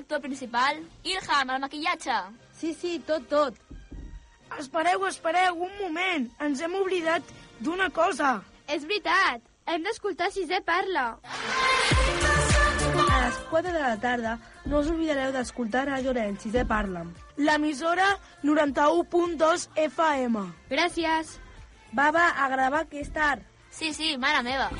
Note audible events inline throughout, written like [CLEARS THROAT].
l'actor principal. Ilham, el maquillatge. Sí, sí, tot, tot. Espereu, espereu, un moment. Ens hem oblidat d'una cosa. És veritat. Hem d'escoltar si Zé parla. A les 4 de la tarda no us oblidareu d'escoltar a Llorenç si Zé parla. L'emissora 91.2 FM. Gràcies. Baba, a gravar que és tard. Sí, sí, mare meva.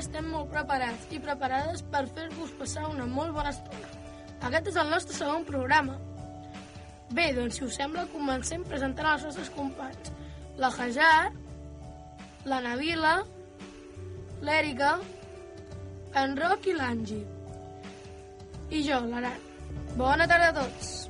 estem molt preparats i preparades per fer-vos passar una molt bona estona. Aquest és el nostre segon programa. Bé, doncs si us sembla comencem presentant els nostres companys. La Hajar, la Navila, l'Èrica, en Roc i l'Angi. I jo, l'Aran. Bona tarda a tots!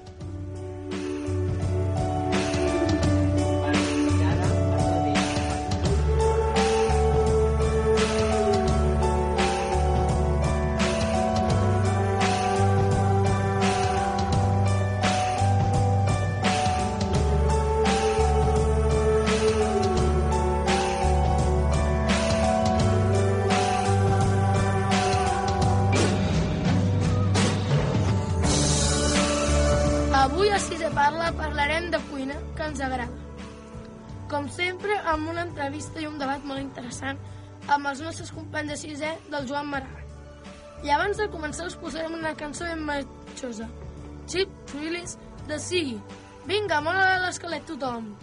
ens agrada. Com sempre, amb una entrevista i un debat molt interessant amb els nostres companys de sisè del Joan Maragall. I abans de començar us posarem una cançó ben marxosa. Chip Willis de Sigui. Vinga, mola l'esquelet tothom!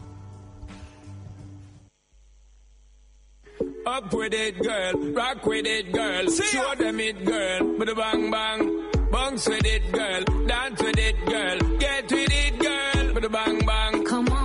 Up with it, girl. Rock with it, girl. Show them it, girl. Bada bang bang. Bounce with it, girl. Dance with it, girl. Get with it, girl. Bada bang bang. Come on.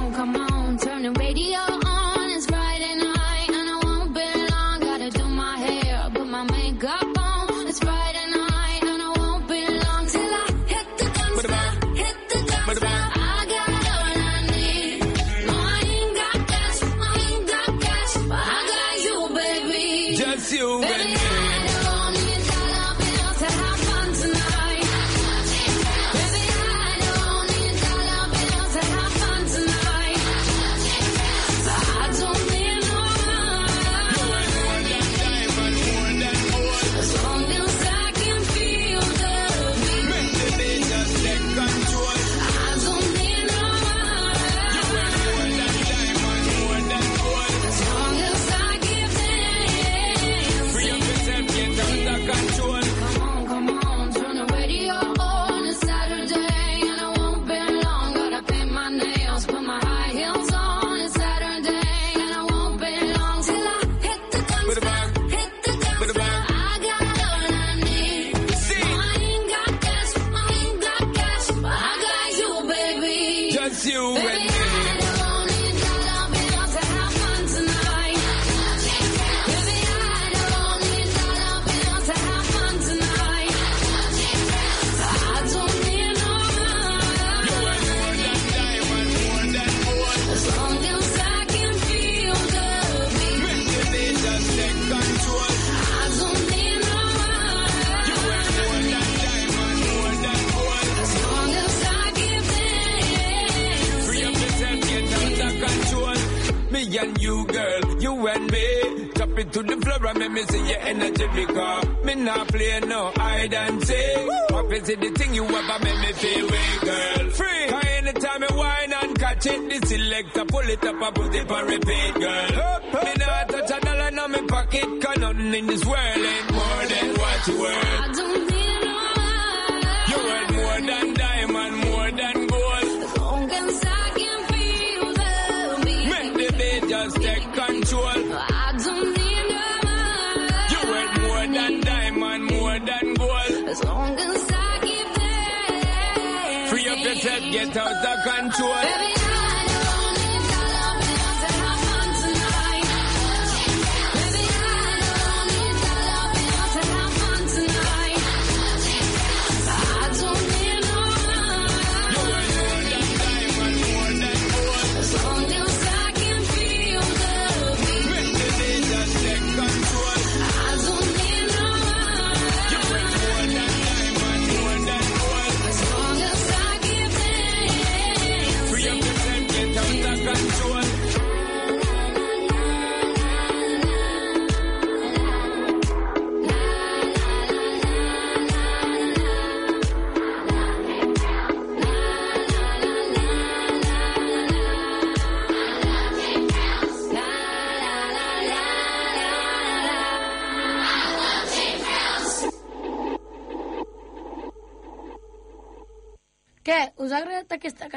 out the control. Baby,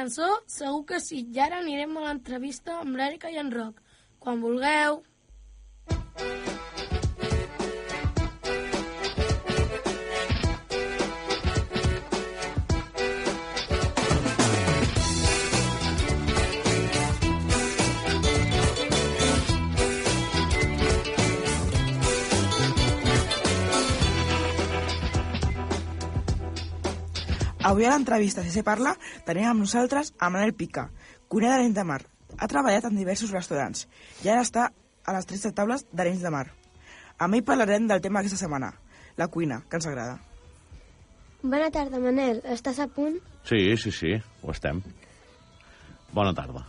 cançó? Segur que sí. I ara anirem a l'entrevista amb l'Èrica i en Roc. Quan vulgueu. Avui a l'entrevista Si se parla tenim amb nosaltres a Manel Pica, cuiner d'Arenys de Mar. Ha treballat en diversos restaurants i ara està a les 13 taules d'Arenys de Mar. Amb ell parlarem del tema d'aquesta setmana, la cuina, que ens agrada. Bona tarda, Manel. Estàs a punt? Sí, sí, sí, ho estem. Bona tarda.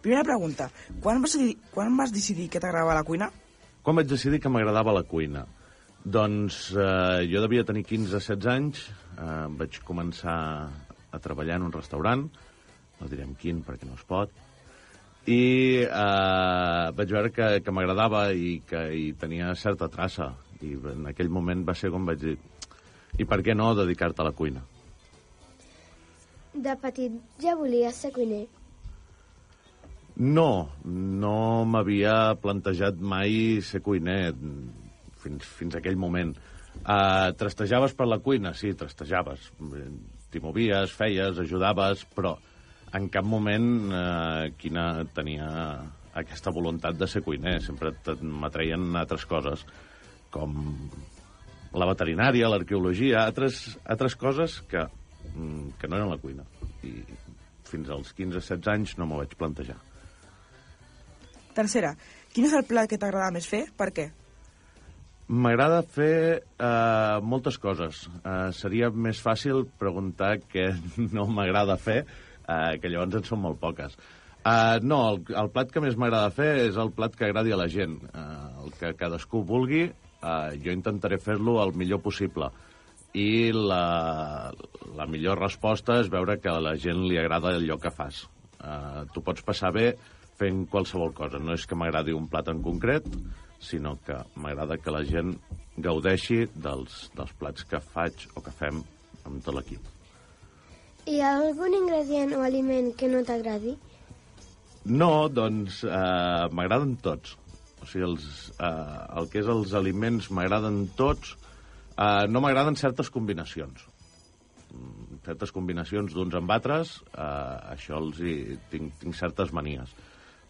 Primera pregunta, quan vas decidir, quan vas decidir que t'agradava la cuina? Quan vaig decidir que m'agradava la cuina? Doncs eh, jo devia tenir 15-16 anys, eh, vaig començar a treballar en un restaurant, no direm quin perquè no es pot, i eh, vaig veure que, que m'agradava i que hi tenia certa traça. I en aquell moment va ser com vaig dir, i per què no dedicar-te a la cuina? De petit ja volies ser cuiner. No, no m'havia plantejat mai ser cuiner fins, fins aquell moment. Uh, trastejaves per la cuina? Sí, trastejaves. T'hi movies, feies, ajudaves, però en cap moment uh, quina tenia aquesta voluntat de ser cuiner. Sempre m'atreien altres coses, com la veterinària, l'arqueologia, altres, altres coses que, mm, que no eren la cuina. I fins als 15-16 anys no m'ho vaig plantejar. Tercera, quin és el plat que t'agrada més fer? Per què? M'agrada fer eh, moltes coses. Eh, seria més fàcil preguntar què [LAUGHS] no m'agrada fer, eh, que llavors en són molt poques. Uh, no, el, el plat que més m'agrada fer és el plat que agradi a la gent. Uh, el que cadascú vulgui, uh, jo intentaré fer-lo el millor possible. I la, la millor resposta és veure que a la gent li agrada allò que fas. Uh, tu pots passar bé fent qualsevol cosa. No és que m'agradi un plat en concret, sinó que m'agrada que la gent gaudeixi dels, dels plats que faig o que fem amb tot l'equip. Hi ha algun ingredient o aliment que no t'agradi? No, doncs eh, m'agraden tots. O sigui, els, eh, el que és els aliments m'agraden tots. Eh, no m'agraden certes combinacions. Mm, Certes combinacions d'uns amb altres, eh, això els hi, tinc, tinc certes manies.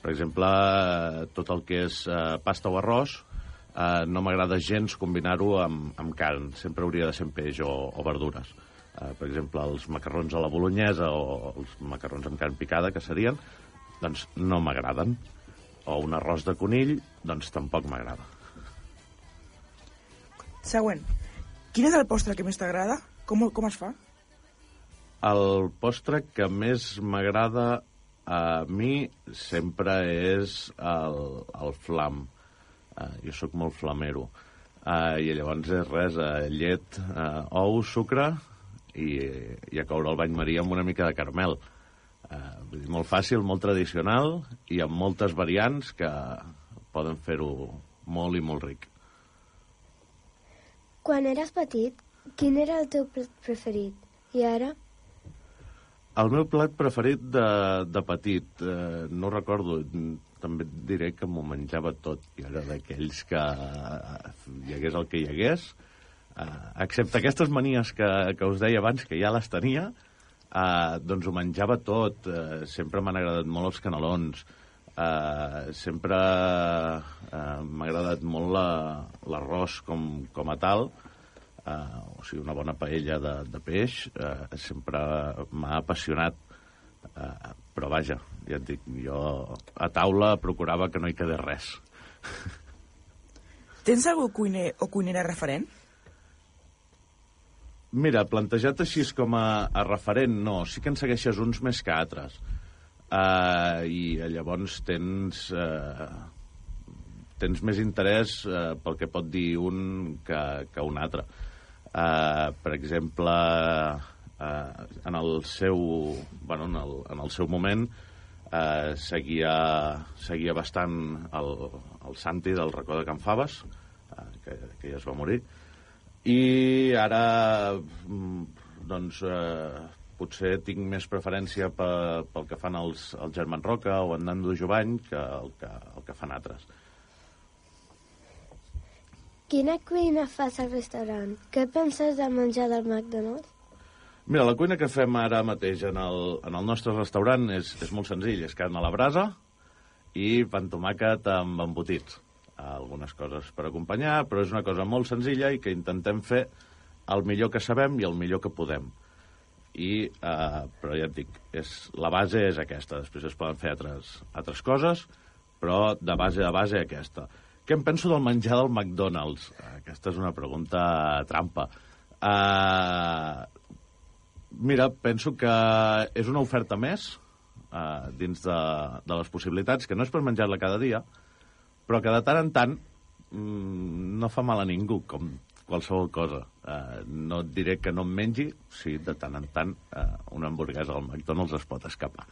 Per exemple, eh, tot el que és eh, pasta o arròs, eh, no m'agrada gens combinar-ho amb, amb carn. Sempre hauria de ser amb peix o, o verdures. Eh, per exemple, els macarrons a la bolognesa o els macarrons amb carn picada, que serien, doncs no m'agraden. O un arròs de conill, doncs tampoc m'agrada. Següent, quin és el postre que més t'agrada? Com, com es fa? El postre que més m'agrada a mi sempre és el, el flam. Uh, jo sóc molt flamero. Uh, I llavors és res, uh, llet, uh, ou, sucre i, i a coure el bany maria amb una mica de caramel. Uh, vull dir, molt fàcil, molt tradicional i amb moltes variants que poden fer-ho molt i molt ric. Quan eres petit, quin era el teu preferit? I ara? El meu plat preferit de, de petit, eh, no recordo, també et diré que m'ho menjava tot. Jo era d'aquells que eh, hi hagués el que hi hagués, eh, excepte aquestes manies que, que us deia abans, que ja les tenia, eh, doncs ho menjava tot. Eh, sempre m'han agradat molt els canelons, eh, sempre eh, m'ha agradat molt la- l'arròs com, com a tal, Uh, o sigui, una bona paella de, de peix uh, sempre m'ha apassionat. Uh, però vaja, ja et dic, jo a taula procurava que no hi quedés res. [LAUGHS] Tens algú cuiner o cuinera referent? Mira, plantejat així com a, a referent, no. Sí que en segueixes uns més que altres. Uh, I llavors tens... Uh, tens més interès uh, pel que pot dir un que, que un altre. Uh, per exemple, uh, en el seu, bueno, en el, en el seu moment uh, seguia, seguia bastant el, el Santi del racó de Can Faves, uh, que, que ja es va morir, i ara mm, doncs eh, potser tinc més preferència pe, pel que fan els, el Germán Roca o en Nando Jovany que el que, el que fan altres. Quina cuina fas al restaurant? Què penses del menjar del McDonald's? Mira, la cuina que fem ara mateix en el, en el nostre restaurant és, és molt senzill. És carn a la brasa i pan tomàquet amb embotits. Algunes coses per acompanyar, però és una cosa molt senzilla i que intentem fer el millor que sabem i el millor que podem. I, eh, però ja et dic, és, la base és aquesta. Després es poden fer altres, altres coses, però de base a base aquesta. Què em penso del menjar del McDonald's? Aquesta és una pregunta trampa. Uh, mira, penso que és una oferta més uh, dins de, de les possibilitats, que no és per menjar-la cada dia, però que de tant en tant mm, no fa mal a ningú, com qualsevol cosa. Uh, no et diré que no em mengi, si de tant en tant uh, una hamburguesa al McDonald's es pot escapar.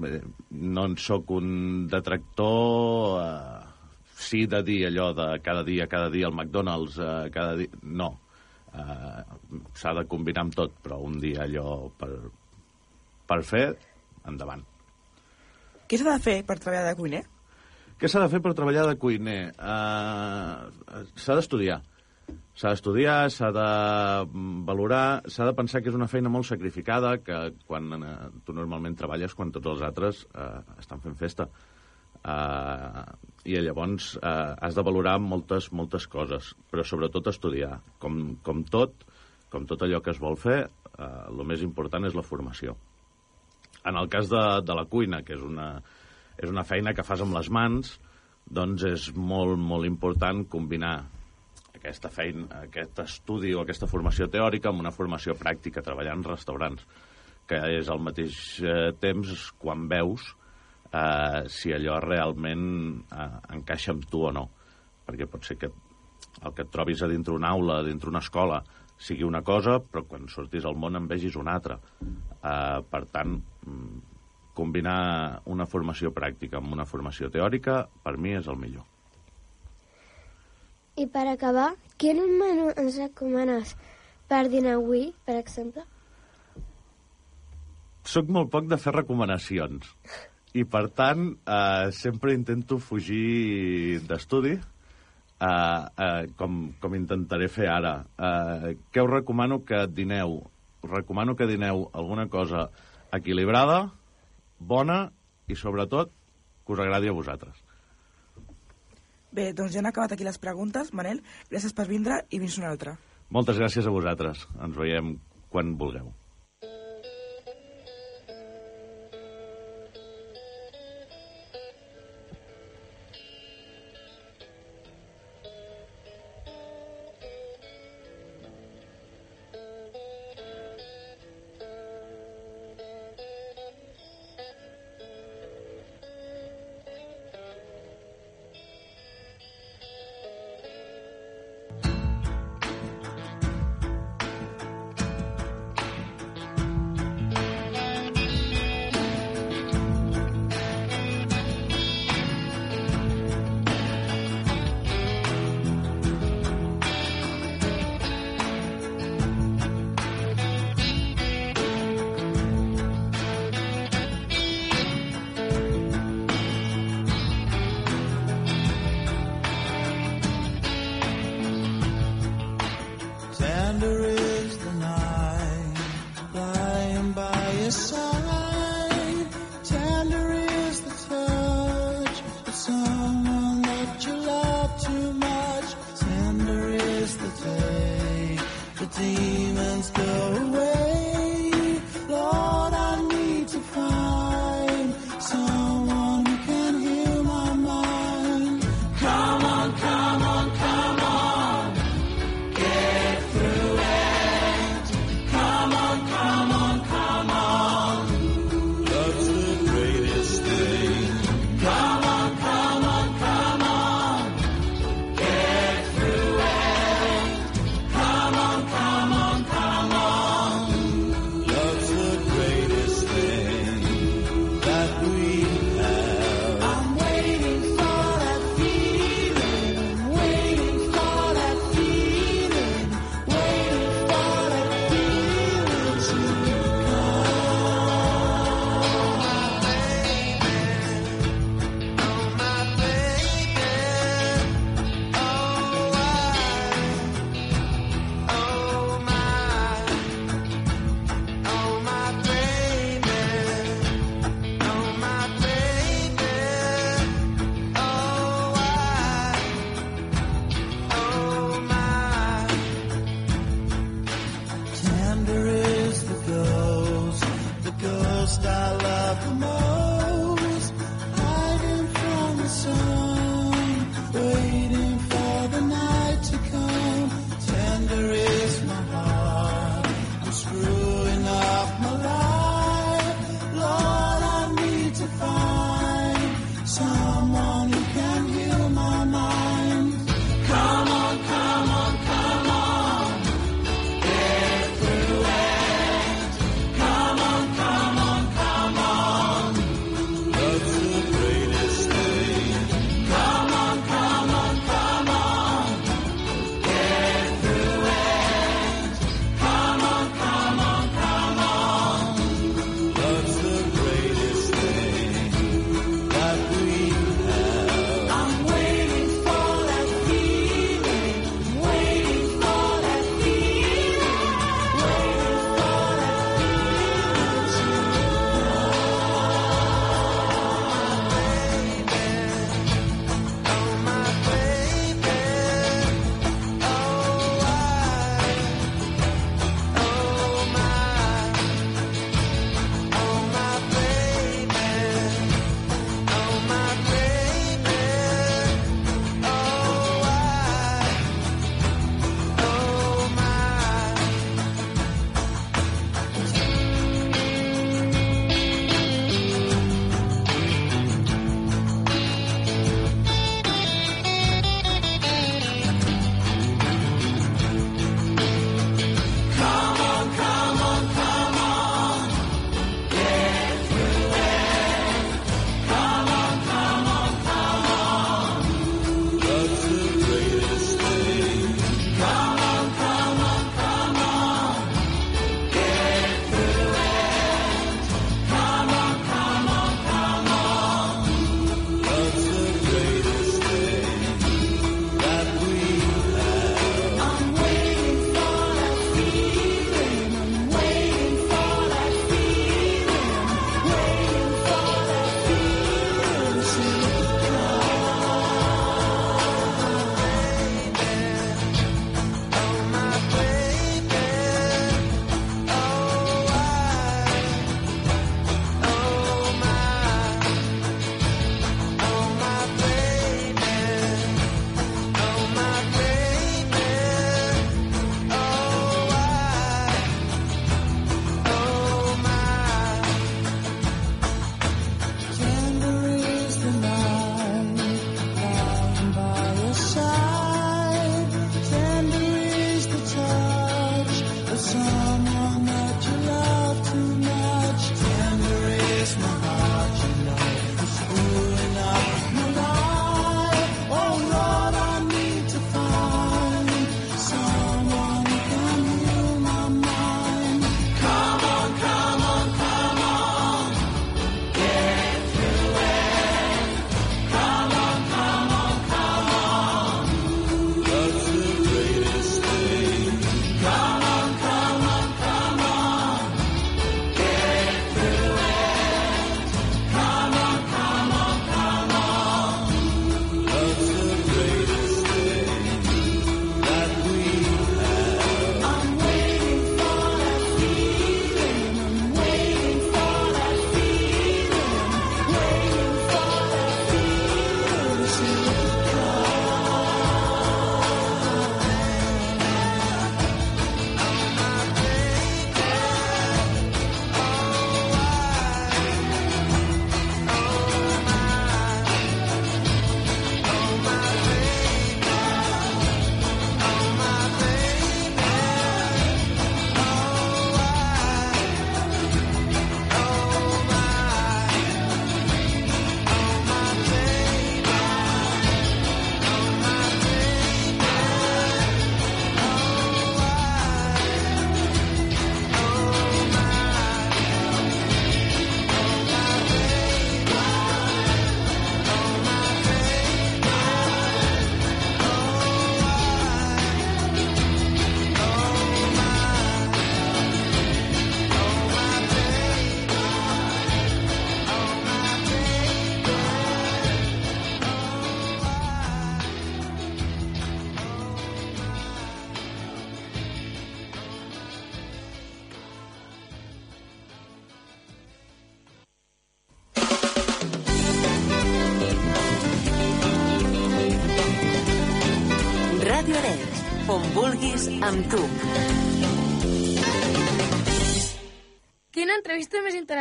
No en sóc un detractor... Uh, sí de dir allò de cada dia, cada dia al McDonald's, uh, cada dia... No. Uh, S'ha de combinar amb tot, però un dia allò per, per fer, endavant. Què s'ha de fer per treballar de cuiner? Què s'ha de fer per treballar de cuiner? Uh, s'ha d'estudiar. S'ha d'estudiar, s'ha de valorar, s'ha de pensar que és una feina molt sacrificada, que quan uh, tu normalment treballes quan tots els altres uh, estan fent festa. Uh, I llavors uh, has de valorar moltes, moltes coses, però sobretot estudiar. Com, com tot, com tot allò que es vol fer, uh, el més important és la formació. En el cas de, de la cuina, que és una, és una feina que fas amb les mans, doncs és molt, molt important combinar aquesta feina, aquest estudi o aquesta formació teòrica amb una formació pràctica, treballar en restaurants, que és al mateix eh, temps quan veus eh, si allò realment eh, encaixa amb tu o no. Perquè pot ser que el que et trobis a dintre una aula, a dintre una escola, sigui una cosa, però quan sortis al món en vegis una altra. Eh, per tant, mm, combinar una formació pràctica amb una formació teòrica, per mi és el millor. I per acabar, quin menú ens recomanes per dinar avui, per exemple? Soc molt poc de fer recomanacions i, per tant, eh, sempre intento fugir d'estudi, eh, eh, com, com intentaré fer ara. Eh, què us recomano que dineu? Us recomano que dineu alguna cosa equilibrada, bona i, sobretot, que us agradi a vosaltres. Bé, doncs ja han acabat aquí les preguntes. Manel, gràcies per vindre i vins una altra. Moltes gràcies a vosaltres. Ens veiem quan vulgueu.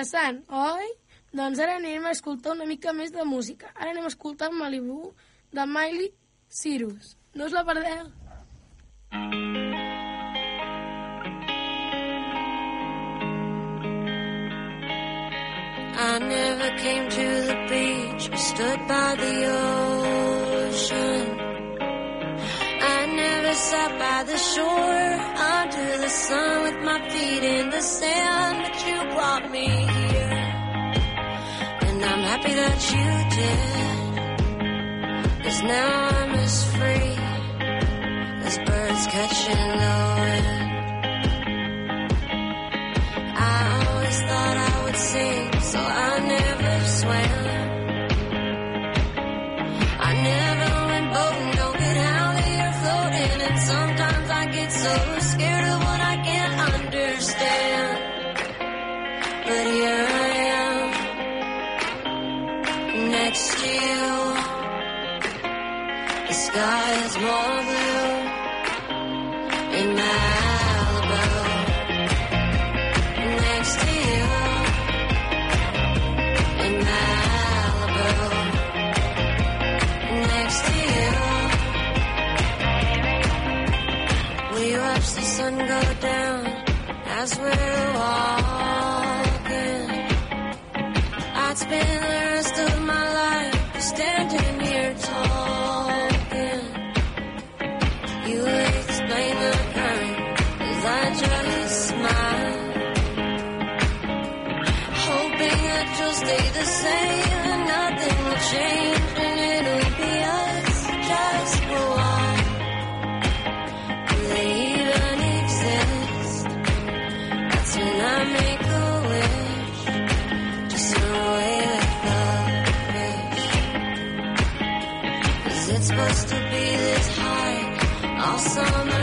interessant, oi? Doncs ara anem a escoltar una mica més de música. Ara anem a escoltar el Malibu de Miley Cyrus. No us la perdeu! I never came to the beach, I stood by the ocean I sat by the shore under the sun with my feet in the sand, but you brought me here, and I'm happy that you did. Cause now I'm as free as birds catching the so scared of what I can't understand. But here I am, next to you. The sky is warm. as we're walking. I'd summer.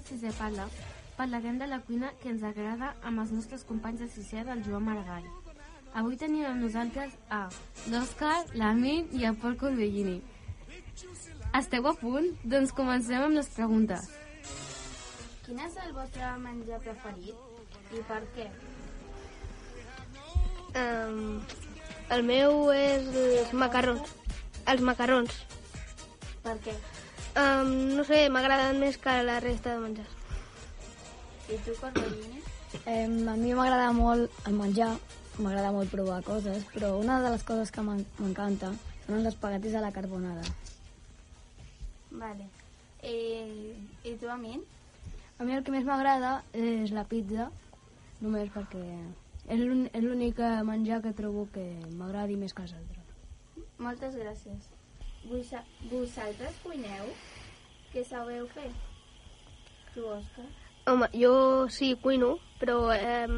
De Sisè Parla, parlarem de la cuina que ens agrada amb els nostres companys de Sisè del Joan Maragall. Avui tenim amb nosaltres a l'Òscar, l'Amin i el Pol Corbellini. Esteu a punt? Doncs comencem amb les preguntes. Quin és el vostre menjar preferit i per què? Um, el meu és els macarrons. Els macarrons. Per què? Um, no sé, m'agraden més que la resta de menjars. I tu, Corbellini? Eh, a mi m'agrada molt el menjar, m'agrada molt provar coses, però una de les coses que m'en- m'encanta són els espaguetis a la carbonara. Vale. I, i tu, Amin? A mi el que més m'agrada és la pizza, només perquè és l'ún- és l'únic eh, menjar que trobo que m'agradi més que els altres. Moltes gràcies. Vosa, vosaltres cuineu? Què sabeu fer? Tu, Òscar? Home, jo sí cuino, però eh,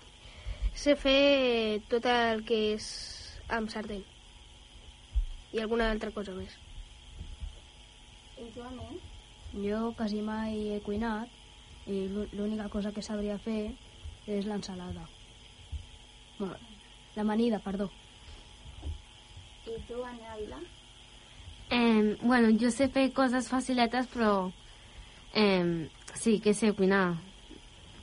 [CLEARS THROAT] sé fer tot el que és amb sardell. I alguna altra cosa més. I tu, Amin? Jo quasi mai he cuinat i l'ú- l'única cosa que sabria fer és l'ensalada. Bueno, l'amanida, perdó. I tu, Anna Ávila? Eh, bueno, jo sé fer coses faciletes, però eh, sí que sé cuinar.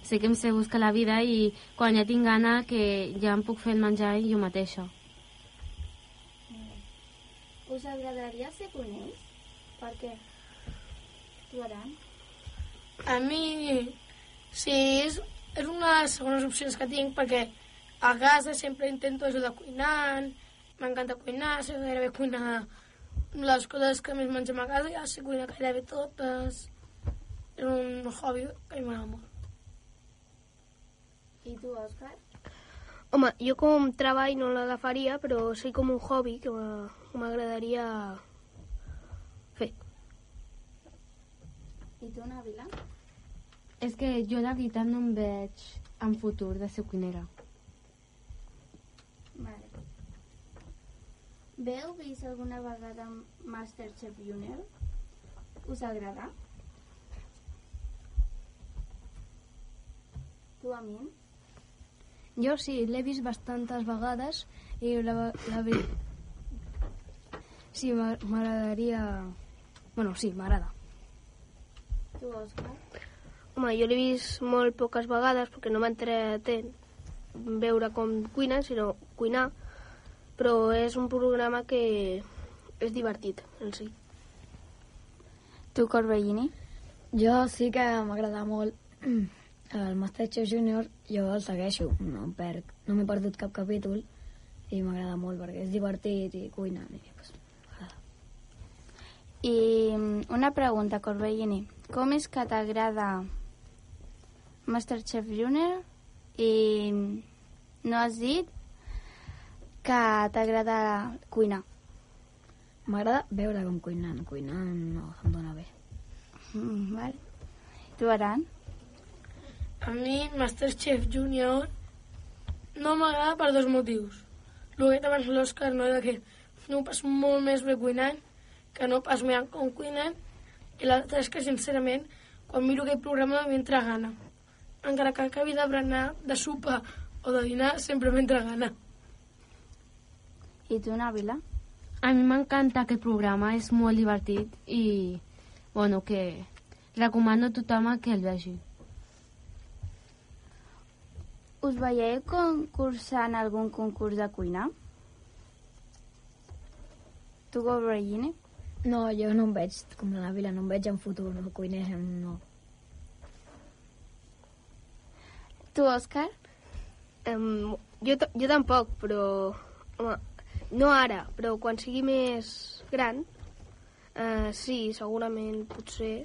Sé que em sé buscar la vida i quan ja tinc gana que ja em puc fer el menjar jo mateixa. Us agradaria ser cuiners? Per què? Tu, Aran? A mi, sí, és, és una de les segones opcions que tinc perquè a casa sempre intento ajudar cuinant, m'encanta cuinar, sé gairebé cuinar les coses que més mengem a casa, ja sé cuinar gairebé totes. És un hobby que m'agrada molt. I tu, Òscar? Home, jo com treball no l'agafaria, però sí com un hobby que m'agradaria fer. I tu, Navila? És que jo la veritat no em veig en futur de ser cuinera. Vale. Veu vist alguna vegada Masterchef Junior? Us agrada? Tu, Amin? Jo sí, l'he vist bastantes vegades i la, la Sí, m'a- m'agradaria... Bueno, sí, m'agrada. Tu, Òscar? Home, jo l'he vist molt poques vegades perquè no m'entretent veure com cuinen, sinó cuinar, però és un programa que és divertit en si. Tu, Corbellini? Jo sí que m'agrada molt [CLEARS THROAT] el Masterchef Junior, jo el segueixo, no em perd, no m'he perdut cap capítol i m'agrada molt perquè és divertit i cuinen i pues, I mm, una pregunta, Corbellini. Com és que t'agrada Masterchef Junior i no has dit que t'agrada cuinar? M'agrada veure com cuinen, cuinar no em dóna bé. Mm, vale. Tu, Aran? A mi, Masterchef Junior no m'agrada per dos motius. El que abans l'Òscar, no, de que no passo molt més bé cuinant que no pas mirant com cuinen, i l'altre és que, sincerament, quan miro aquell programa m'entra gana. Encara que acabi de berenar, de sopar o de dinar, sempre m'entra gana. I tu, Nabila? A mi m'encanta aquest programa, és molt divertit i, bueno, que recomano a tothom que el vegi. Us veieu concursant en algun concurs de cuina? Tu, Corbellini? No, jo no em veig com la Navila, no em veig en futur, no cuiner, no. Tu, Òscar? Um, jo, jo tampoc, però... Home, no ara, però quan sigui més gran, uh, sí, segurament, potser...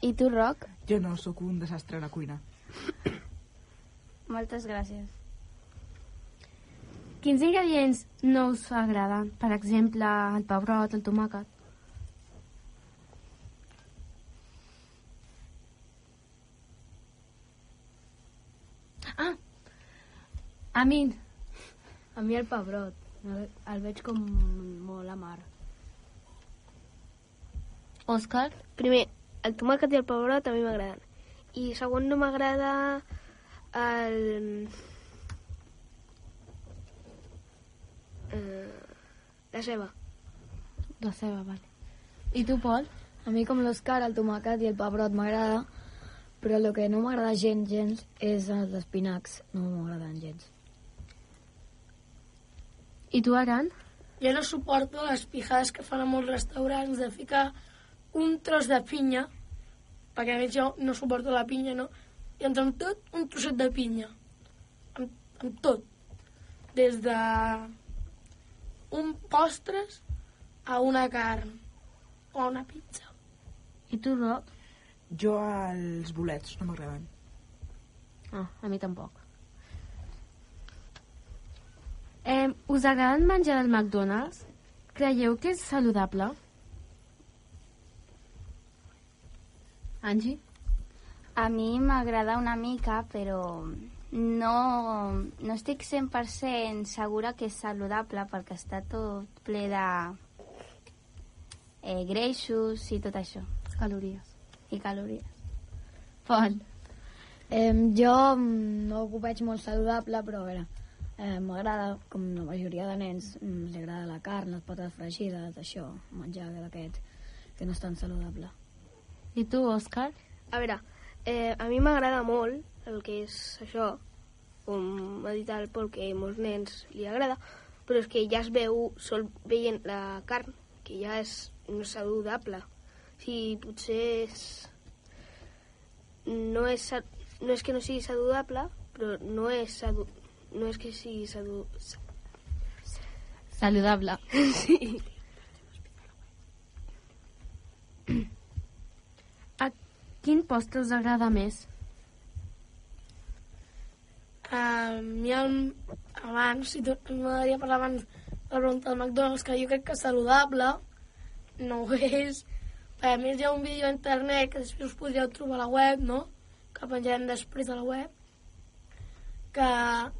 I tu, Roc? Jo no, sóc un desastre a la cuina. Moltes gràcies. Quins ingredients no us agraden? Per exemple, el pebrot, el tomàquet. Ah! A mi, A mi el pebrot, el, el veig com molt amar. Òscar? Primer, el tomàquet i el pebrot a mi m'agraden. I segon, no m'agrada el... Eh, la ceba. La ceba, vale. I tu, Pol? A mi com l'Òscar, el tomàquet i el pebrot m'agrada, però el que no m'agrada gens, gens, és els espinacs. No m'agraden gens. I tu, Aran? Jo no suporto les pijades que fan a molts restaurants de ficar un tros de pinya, perquè a més jo no suporto la pinya, no? I entre amb tot, un trosset de pinya. Amb, amb tot. Des de un postres a una carn o a una pizza. I tu, Roc? Jo els bolets no m'agraden. Ah, a mi tampoc. Eh, us agrada el menjar del McDonald's? Creieu que és saludable? Angie? A mi m'agrada una mica, però no, no estic 100% segura que és saludable perquè està tot ple de eh, greixos i tot això. Calories. I calories. Pol. Eh, jo mm, no ho veig molt saludable, però a veure, eh, m'agrada, com la majoria de nens, mm, els agrada la carn, les potes fregides, això, menjar d'aquest, que no és tan saludable. I tu, Òscar? A veure, eh, a mi m'agrada molt el que és això, com ha dit el Pol, que a molts nens li agrada, però és que ja es veu sol veient la carn, que ja és no és saludable. Sí, potser és... No és, no és que no sigui saludable, però no és. No és que sigui sadu... Saludable. [LAUGHS] Sí. A quin postre us agrada més? A mi el, abans, si tu, m'agradaria parlar abans la pregunta del McDonald's, que jo crec que saludable, no ho és. A més, hi ha un vídeo a internet que després us podríeu trobar a la web, no?, que penjarem després a la web, que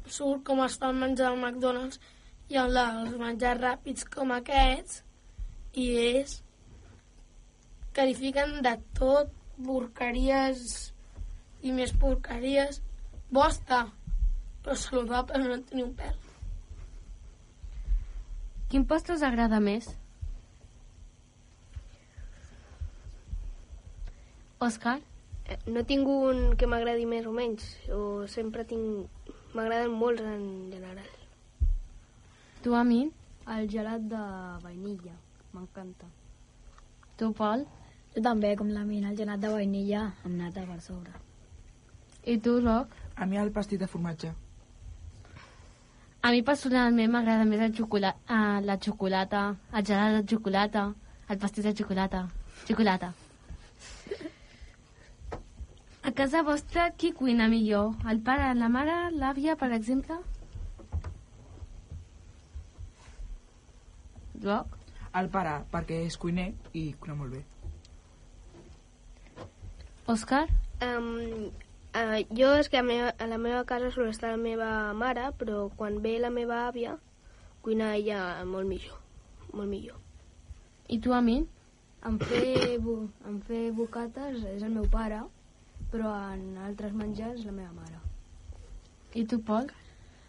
surt com està el menjar del McDonald's i on la, els menjars ràpids com aquests, i és que li fiquen de tot, porqueries i més porqueries. Bo està, però saludable no en té ni un pèl. Quin postre us agrada més? Òscar? Eh, No tinc un que m'agradi més o menys, o sempre tinc... M'agraden molts en general. Tu, a mi? El gelat de vainilla, m'encanta. Tu, Pol? Jo també, com la mina, el gelat de vainilla amb nata per sobre. I tu, Roc? A mi el pastit de formatge. A mi personalment m'agrada més el xocolata, uh, la xocolata, el gelat de xocolata, el pastís de xocolata. Xocolata. A casa vostra, qui cuina millor? El pare, la mare, l'àvia, per exemple? Roc? El pare, perquè és cuiner i cuina molt bé. Òscar? Um, uh, jo és que a, meva, a la meva casa sol estar la meva mare, però quan ve la meva àvia, cuina ella molt millor. Molt millor. I tu, a mi? En fer, bu en fer bocates és el meu pare, però en altres menjars la meva mare. I tu, Pol?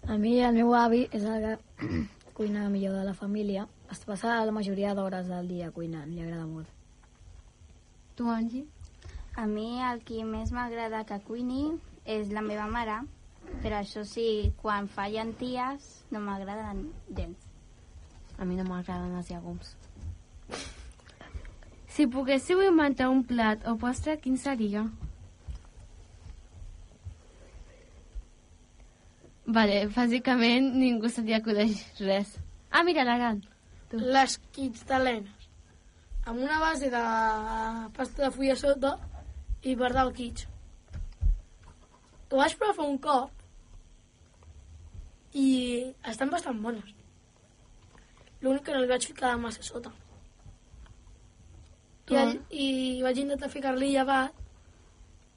A mi el meu avi és el que [CLEARS THROAT] cuina millor de la família. Es passa la majoria d'hores del dia cuinant, li agrada molt. Tu, Angie? A mi el que més m'agrada que cuini és la meva mare, però això sí, quan fa llenties no m'agraden gens. A mi no m'agraden els llegums. Si poguéssiu inventar un plat o postre, quin seria? Vale, bàsicament ningú se li acudeix res. Ah, mira, l'Aran. Les quitalenes. Amb una base de pasta de fulla sota i per dalt quits. Ho vaig provar fa un cop i estan bastant bones. L'únic que no li vaig ficar massa sota. I, i vaig intentar ficar-li llevat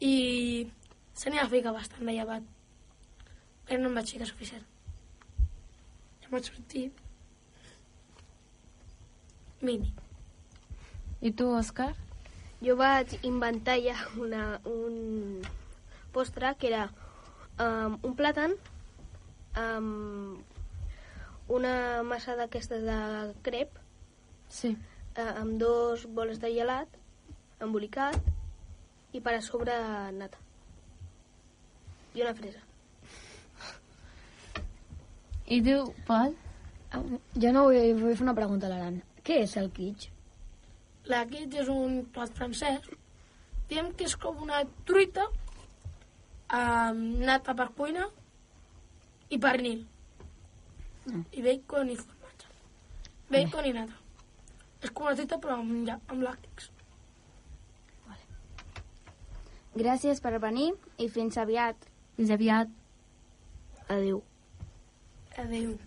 i se n'hi va ficar bastant de llevat. Però no em vaig ficar suficient. Ja m'ha sortit mini. I tu, Òscar? Jo vaig inventar ja una, un postre que era um, un plàtan amb una massa d'aquestes de crep sí. uh, amb dos boles de gelat embolicat i per a sobre nata i una fresa I tu, Pol? Jo no vull, vull fer una pregunta a l'Aran. Què és el kitsch? La quitx és un plat francès. Diem que és com una truita amb nata per cuina i pernil. Mm. I bacon i formatge. Bacon i nata. És com una truita però amb, lla- amb làctics. Gràcies per venir i fins aviat. Fins aviat. Adéu. Adéu.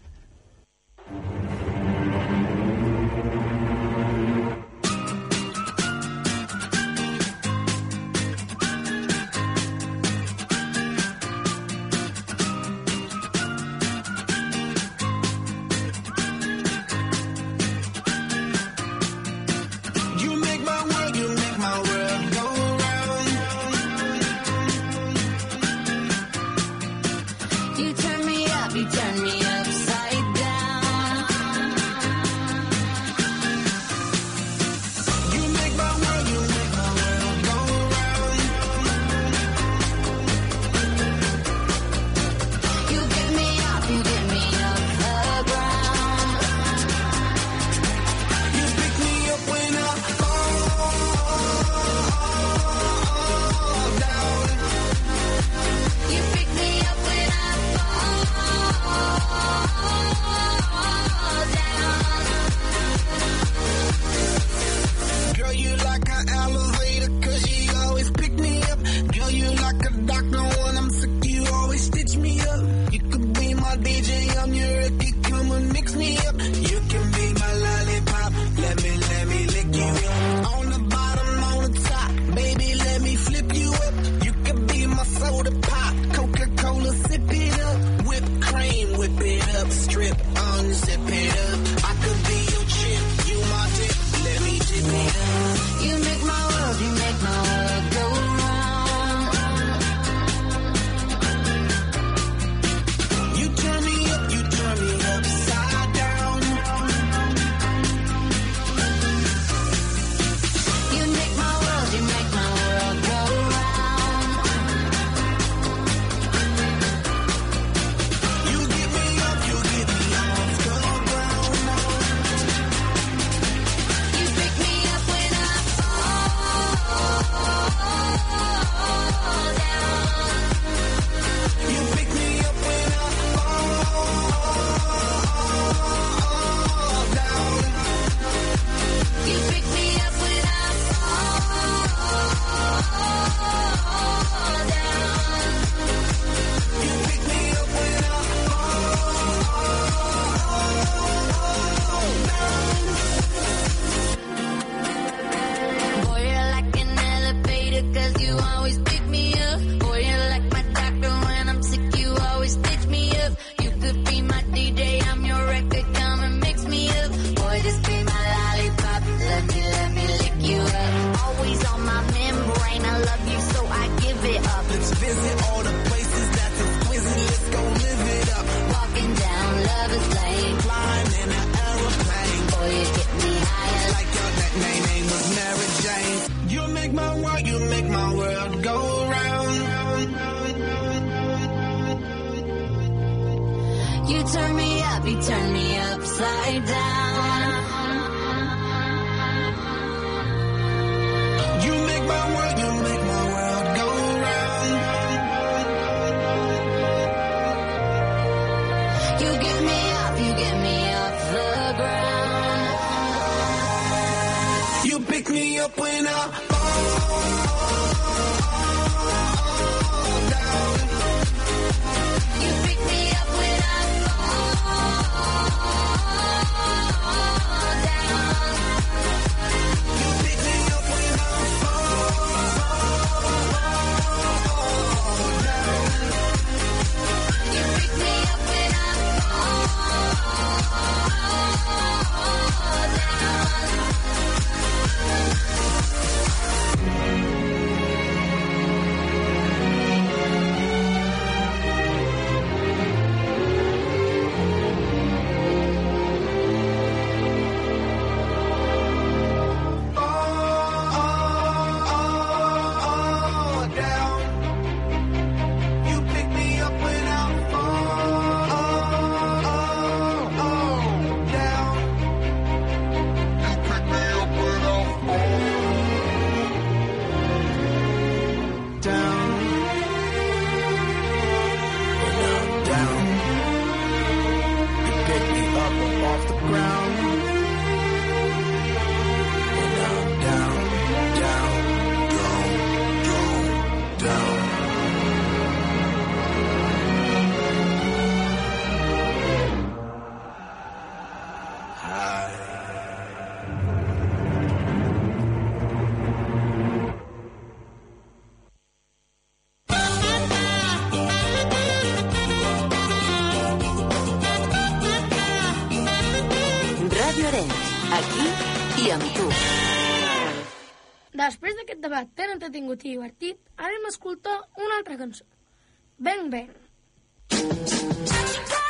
entretingut i divertit, anem a escoltar una altra cançó. Ben, ben. Bang Bang.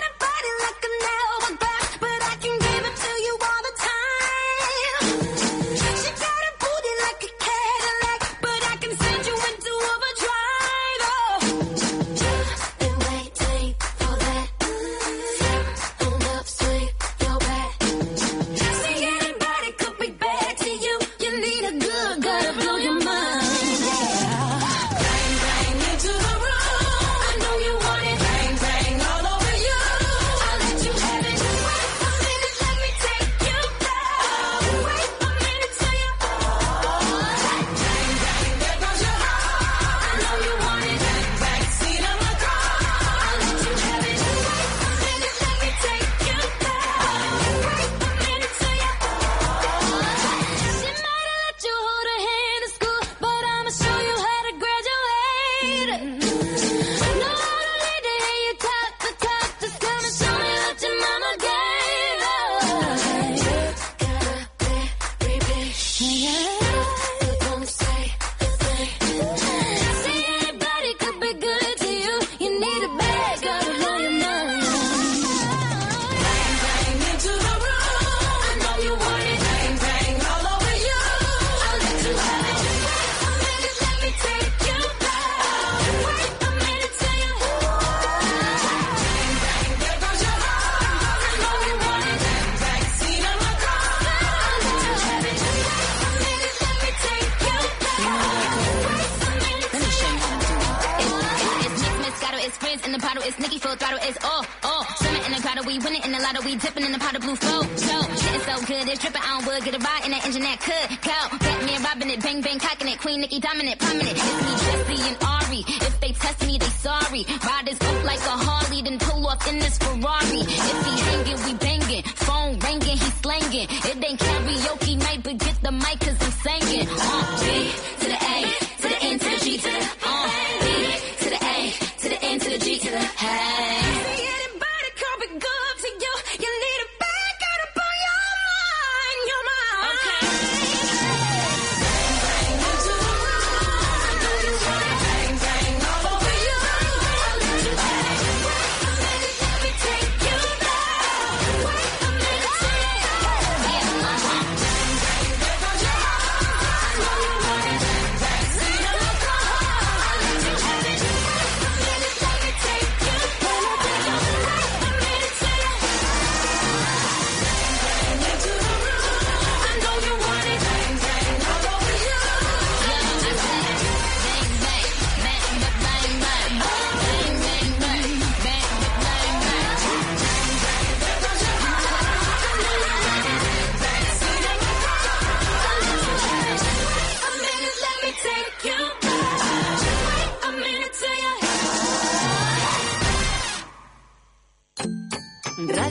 In the bottle, it's Nikki. full throttle, it's all, all. Swimming in the grotto, we winning in the lotto, we dipping in the pot of blue flow. So, shit is so good, it's dripping, I don't would get a ride in the engine that could go. Batman robbing it, bang bang cocking it, Queen Nikki dominant, prominent. It's me, Jesse and Ari. If they test me, they sorry. Riders up like a Harley, then pull off in this Ferrari. If he hanging, we banging. Phone ringing, he slanging. It ain't karaoke night, but get the mic cause I'm singing. Uh, G to the A, to the N, to the G, to the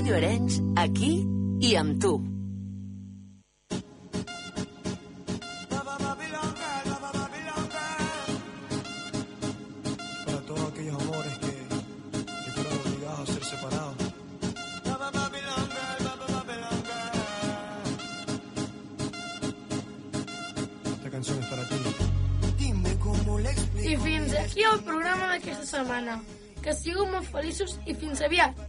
Julio Arenys, aquí i amb tu. I fins aquí el programa d'aquesta setmana. Que sigueu molt feliços i fins aviat!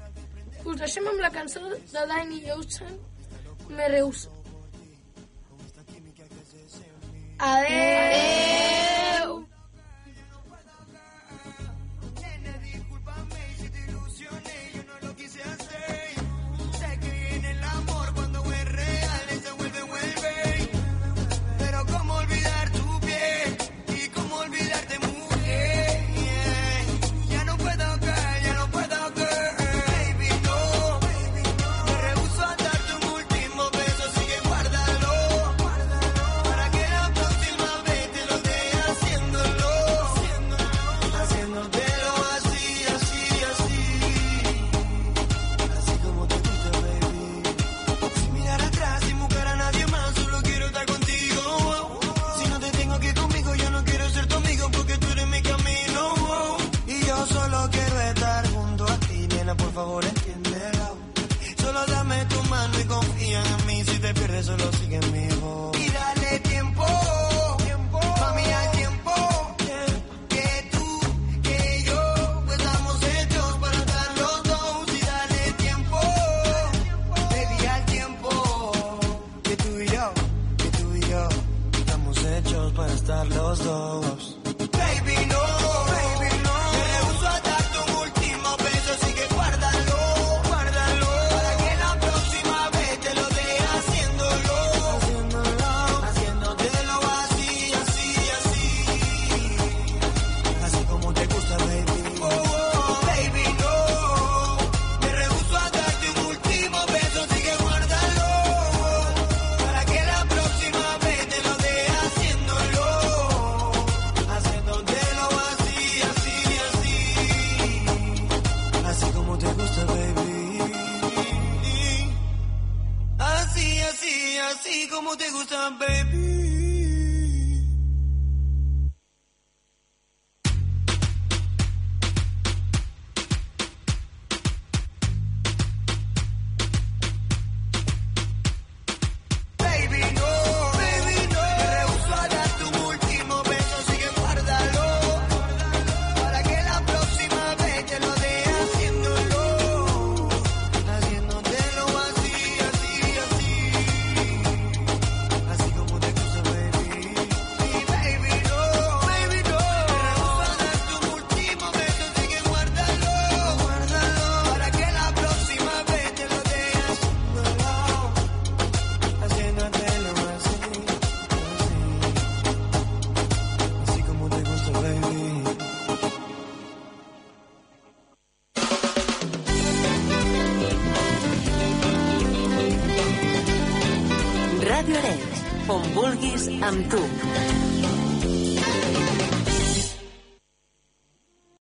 Us deixem amb la cançó de Danny Ocean, Me Reus. Adéu! Adéu. amb tu.